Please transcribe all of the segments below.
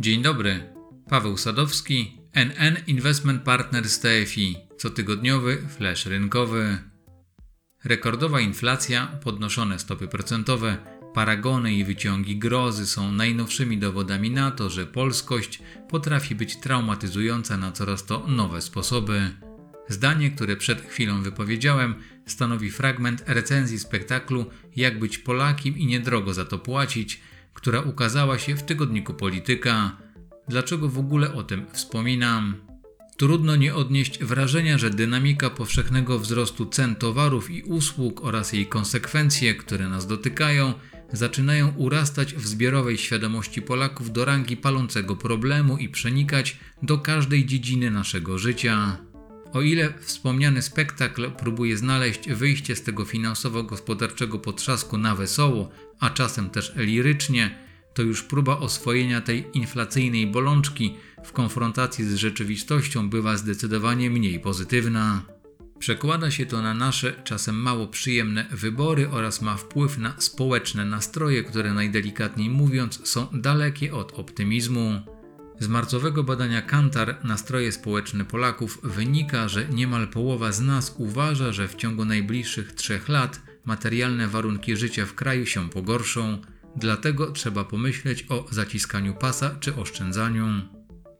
Dzień dobry. Paweł Sadowski, NN Investment Partners TFI, cotygodniowy flash rynkowy. Rekordowa inflacja, podnoszone stopy procentowe, paragony i wyciągi grozy są najnowszymi dowodami na to, że polskość potrafi być traumatyzująca na coraz to nowe sposoby. Zdanie, które przed chwilą wypowiedziałem, stanowi fragment recenzji spektaklu Jak być Polakiem i niedrogo za to płacić, która ukazała się w tygodniku Polityka. Dlaczego w ogóle o tym wspominam? Trudno nie odnieść wrażenia, że dynamika powszechnego wzrostu cen towarów i usług oraz jej konsekwencje, które nas dotykają, zaczynają urastać w zbiorowej świadomości Polaków do rangi palącego problemu i przenikać do każdej dziedziny naszego życia. O ile wspomniany spektakl próbuje znaleźć wyjście z tego finansowo-gospodarczego potrzasku na wesoło, a czasem też lirycznie, to już próba oswojenia tej inflacyjnej bolączki w konfrontacji z rzeczywistością bywa zdecydowanie mniej pozytywna. Przekłada się to na nasze czasem mało przyjemne wybory oraz ma wpływ na społeczne nastroje, które najdelikatniej mówiąc są dalekie od optymizmu. Z marcowego badania Kantar Nastroje społeczne Polaków wynika, że niemal połowa z nas uważa, że w ciągu najbliższych trzech lat materialne warunki życia w kraju się pogorszą, dlatego trzeba pomyśleć o zaciskaniu pasa czy oszczędzaniu.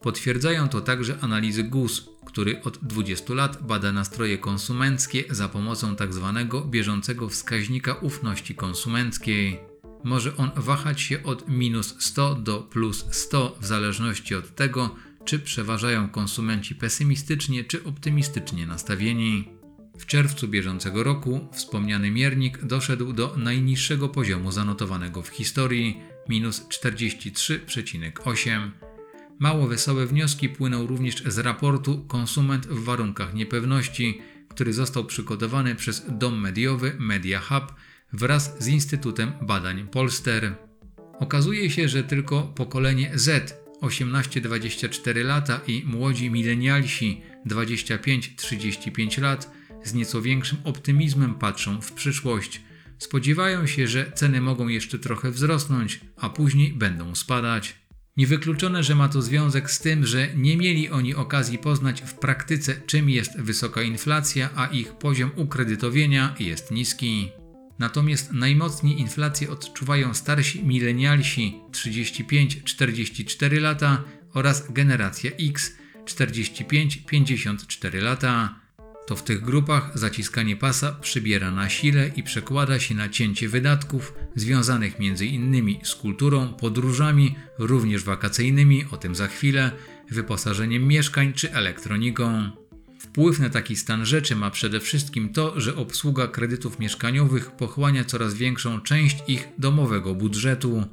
Potwierdzają to także analizy GUS, który od 20 lat bada nastroje konsumenckie za pomocą tzw. Tak bieżącego wskaźnika ufności konsumenckiej. Może on wahać się od minus 100 do plus 100 w zależności od tego, czy przeważają konsumenci pesymistycznie czy optymistycznie nastawieni. W czerwcu bieżącego roku wspomniany miernik doszedł do najniższego poziomu zanotowanego w historii minus 43,8. Mało wesołe wnioski płyną również z raportu Konsument w warunkach niepewności, który został przygotowany przez dom mediowy Media Hub wraz z Instytutem Badań Polster. Okazuje się, że tylko pokolenie Z 18-24 lata i młodzi milenialsi 25-35 lat z nieco większym optymizmem patrzą w przyszłość. Spodziewają się, że ceny mogą jeszcze trochę wzrosnąć, a później będą spadać. Niewykluczone, że ma to związek z tym, że nie mieli oni okazji poznać w praktyce, czym jest wysoka inflacja, a ich poziom ukredytowienia jest niski. Natomiast najmocniej inflację odczuwają starsi milenialsi 35-44 lata oraz generacja X 45-54 lata. To w tych grupach zaciskanie pasa przybiera na sile i przekłada się na cięcie wydatków związanych m.in. z kulturą, podróżami, również wakacyjnymi, o tym za chwilę, wyposażeniem mieszkań czy elektroniką. Wpływ na taki stan rzeczy ma przede wszystkim to, że obsługa kredytów mieszkaniowych pochłania coraz większą część ich domowego budżetu.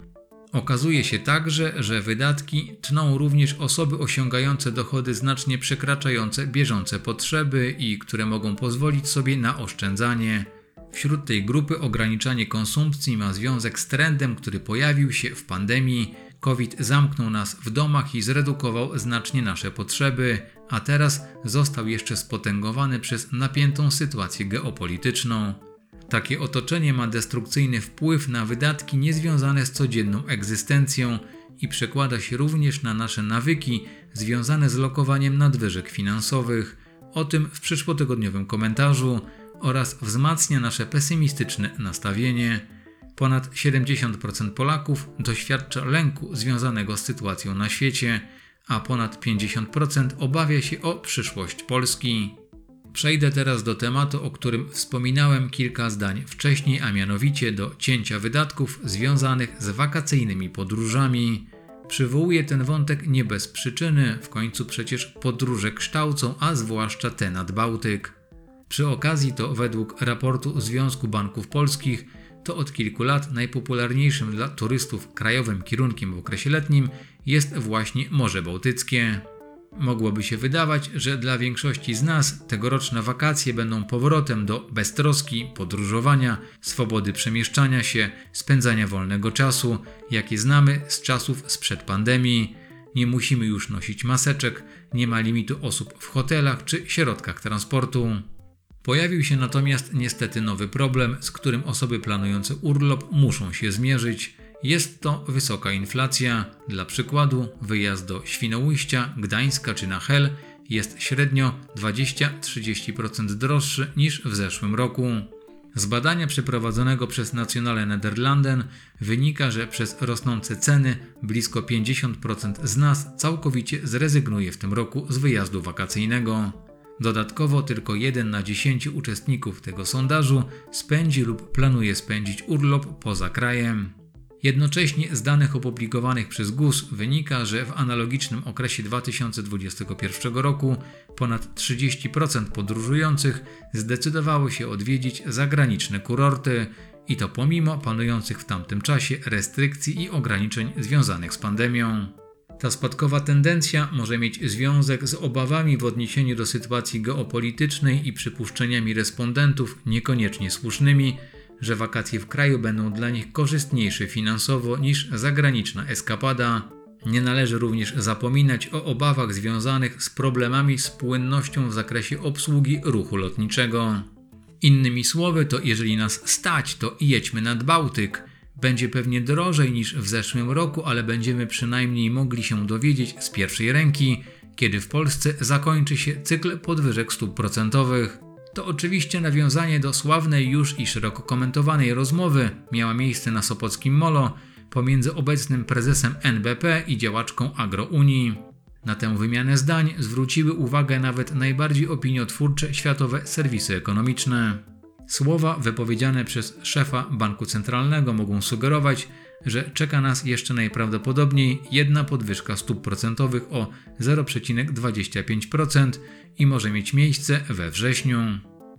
Okazuje się także, że wydatki tną również osoby osiągające dochody znacznie przekraczające bieżące potrzeby i które mogą pozwolić sobie na oszczędzanie. Wśród tej grupy ograniczanie konsumpcji ma związek z trendem, który pojawił się w pandemii. COVID zamknął nas w domach i zredukował znacznie nasze potrzeby, a teraz został jeszcze spotęgowany przez napiętą sytuację geopolityczną. Takie otoczenie ma destrukcyjny wpływ na wydatki niezwiązane z codzienną egzystencją i przekłada się również na nasze nawyki związane z lokowaniem nadwyżek finansowych. O tym w przyszłotygodniowym komentarzu oraz wzmacnia nasze pesymistyczne nastawienie. Ponad 70% Polaków doświadcza lęku związanego z sytuacją na świecie a ponad 50% obawia się o przyszłość Polski. Przejdę teraz do tematu, o którym wspominałem kilka zdań wcześniej, a mianowicie do cięcia wydatków związanych z wakacyjnymi podróżami. Przywołuję ten wątek nie bez przyczyny, w końcu przecież podróże kształcą, a zwłaszcza te nad Bałtyk. Przy okazji to według raportu Związku Banków Polskich to od kilku lat najpopularniejszym dla turystów krajowym kierunkiem w okresie letnim jest właśnie Morze Bałtyckie. Mogłoby się wydawać, że dla większości z nas tegoroczne wakacje będą powrotem do beztroski, podróżowania, swobody przemieszczania się, spędzania wolnego czasu, jakie znamy z czasów sprzed pandemii. Nie musimy już nosić maseczek, nie ma limitu osób w hotelach czy środkach transportu. Pojawił się natomiast niestety nowy problem, z którym osoby planujące urlop muszą się zmierzyć. jest to wysoka inflacja. Dla przykładu, wyjazd do Świnoujścia, Gdańska czy na Hel jest średnio 20-30% droższy niż w zeszłym roku. Z badania przeprowadzonego przez Nationale Nederlanden wynika, że przez rosnące ceny blisko 50% z nas całkowicie zrezygnuje w tym roku z wyjazdu wakacyjnego. Dodatkowo tylko 1 na 10 uczestników tego sondażu spędzi lub planuje spędzić urlop poza krajem. Jednocześnie z danych opublikowanych przez GUS wynika, że w analogicznym okresie 2021 roku ponad 30% podróżujących zdecydowało się odwiedzić zagraniczne kurorty i to pomimo panujących w tamtym czasie restrykcji i ograniczeń związanych z pandemią. Ta spadkowa tendencja może mieć związek z obawami w odniesieniu do sytuacji geopolitycznej i przypuszczeniami respondentów niekoniecznie słusznymi, że wakacje w kraju będą dla nich korzystniejsze finansowo niż zagraniczna eskapada. Nie należy również zapominać o obawach związanych z problemami z płynnością w zakresie obsługi ruchu lotniczego. Innymi słowy, to jeżeli nas stać, to jedźmy nad Bałtyk. Będzie pewnie drożej niż w zeszłym roku, ale będziemy przynajmniej mogli się dowiedzieć z pierwszej ręki, kiedy w Polsce zakończy się cykl podwyżek stóp procentowych. To oczywiście nawiązanie do sławnej już i szeroko komentowanej rozmowy miała miejsce na Sopockim Molo pomiędzy obecnym prezesem NBP i działaczką Agrounii. Na tę wymianę zdań zwróciły uwagę nawet najbardziej opiniotwórcze światowe serwisy ekonomiczne. Słowa wypowiedziane przez szefa banku centralnego mogą sugerować, że czeka nas jeszcze najprawdopodobniej jedna podwyżka stóp procentowych o 0,25% i może mieć miejsce we wrześniu.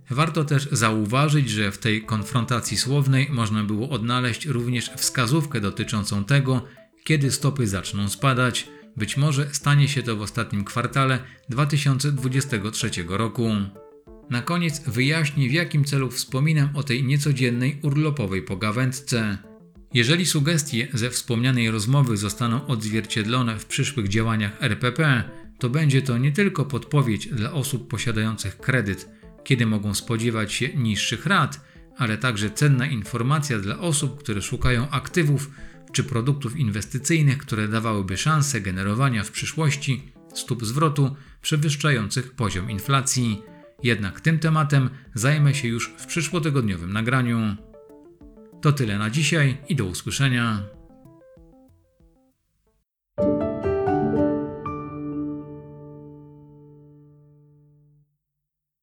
Warto też zauważyć, że w tej konfrontacji słownej można było odnaleźć również wskazówkę dotyczącą tego, kiedy stopy zaczną spadać. Być może stanie się to w ostatnim kwartale 2023 roku. Na koniec wyjaśnię, w jakim celu wspominam o tej niecodziennej urlopowej pogawędce. Jeżeli sugestie ze wspomnianej rozmowy zostaną odzwierciedlone w przyszłych działaniach RPP, to będzie to nie tylko podpowiedź dla osób posiadających kredyt, kiedy mogą spodziewać się niższych rat, ale także cenna informacja dla osób, które szukają aktywów czy produktów inwestycyjnych, które dawałyby szansę generowania w przyszłości stóp zwrotu przewyższających poziom inflacji. Jednak tym tematem zajmę się już w przyszłotygodniowym nagraniu. To tyle na dzisiaj i do usłyszenia.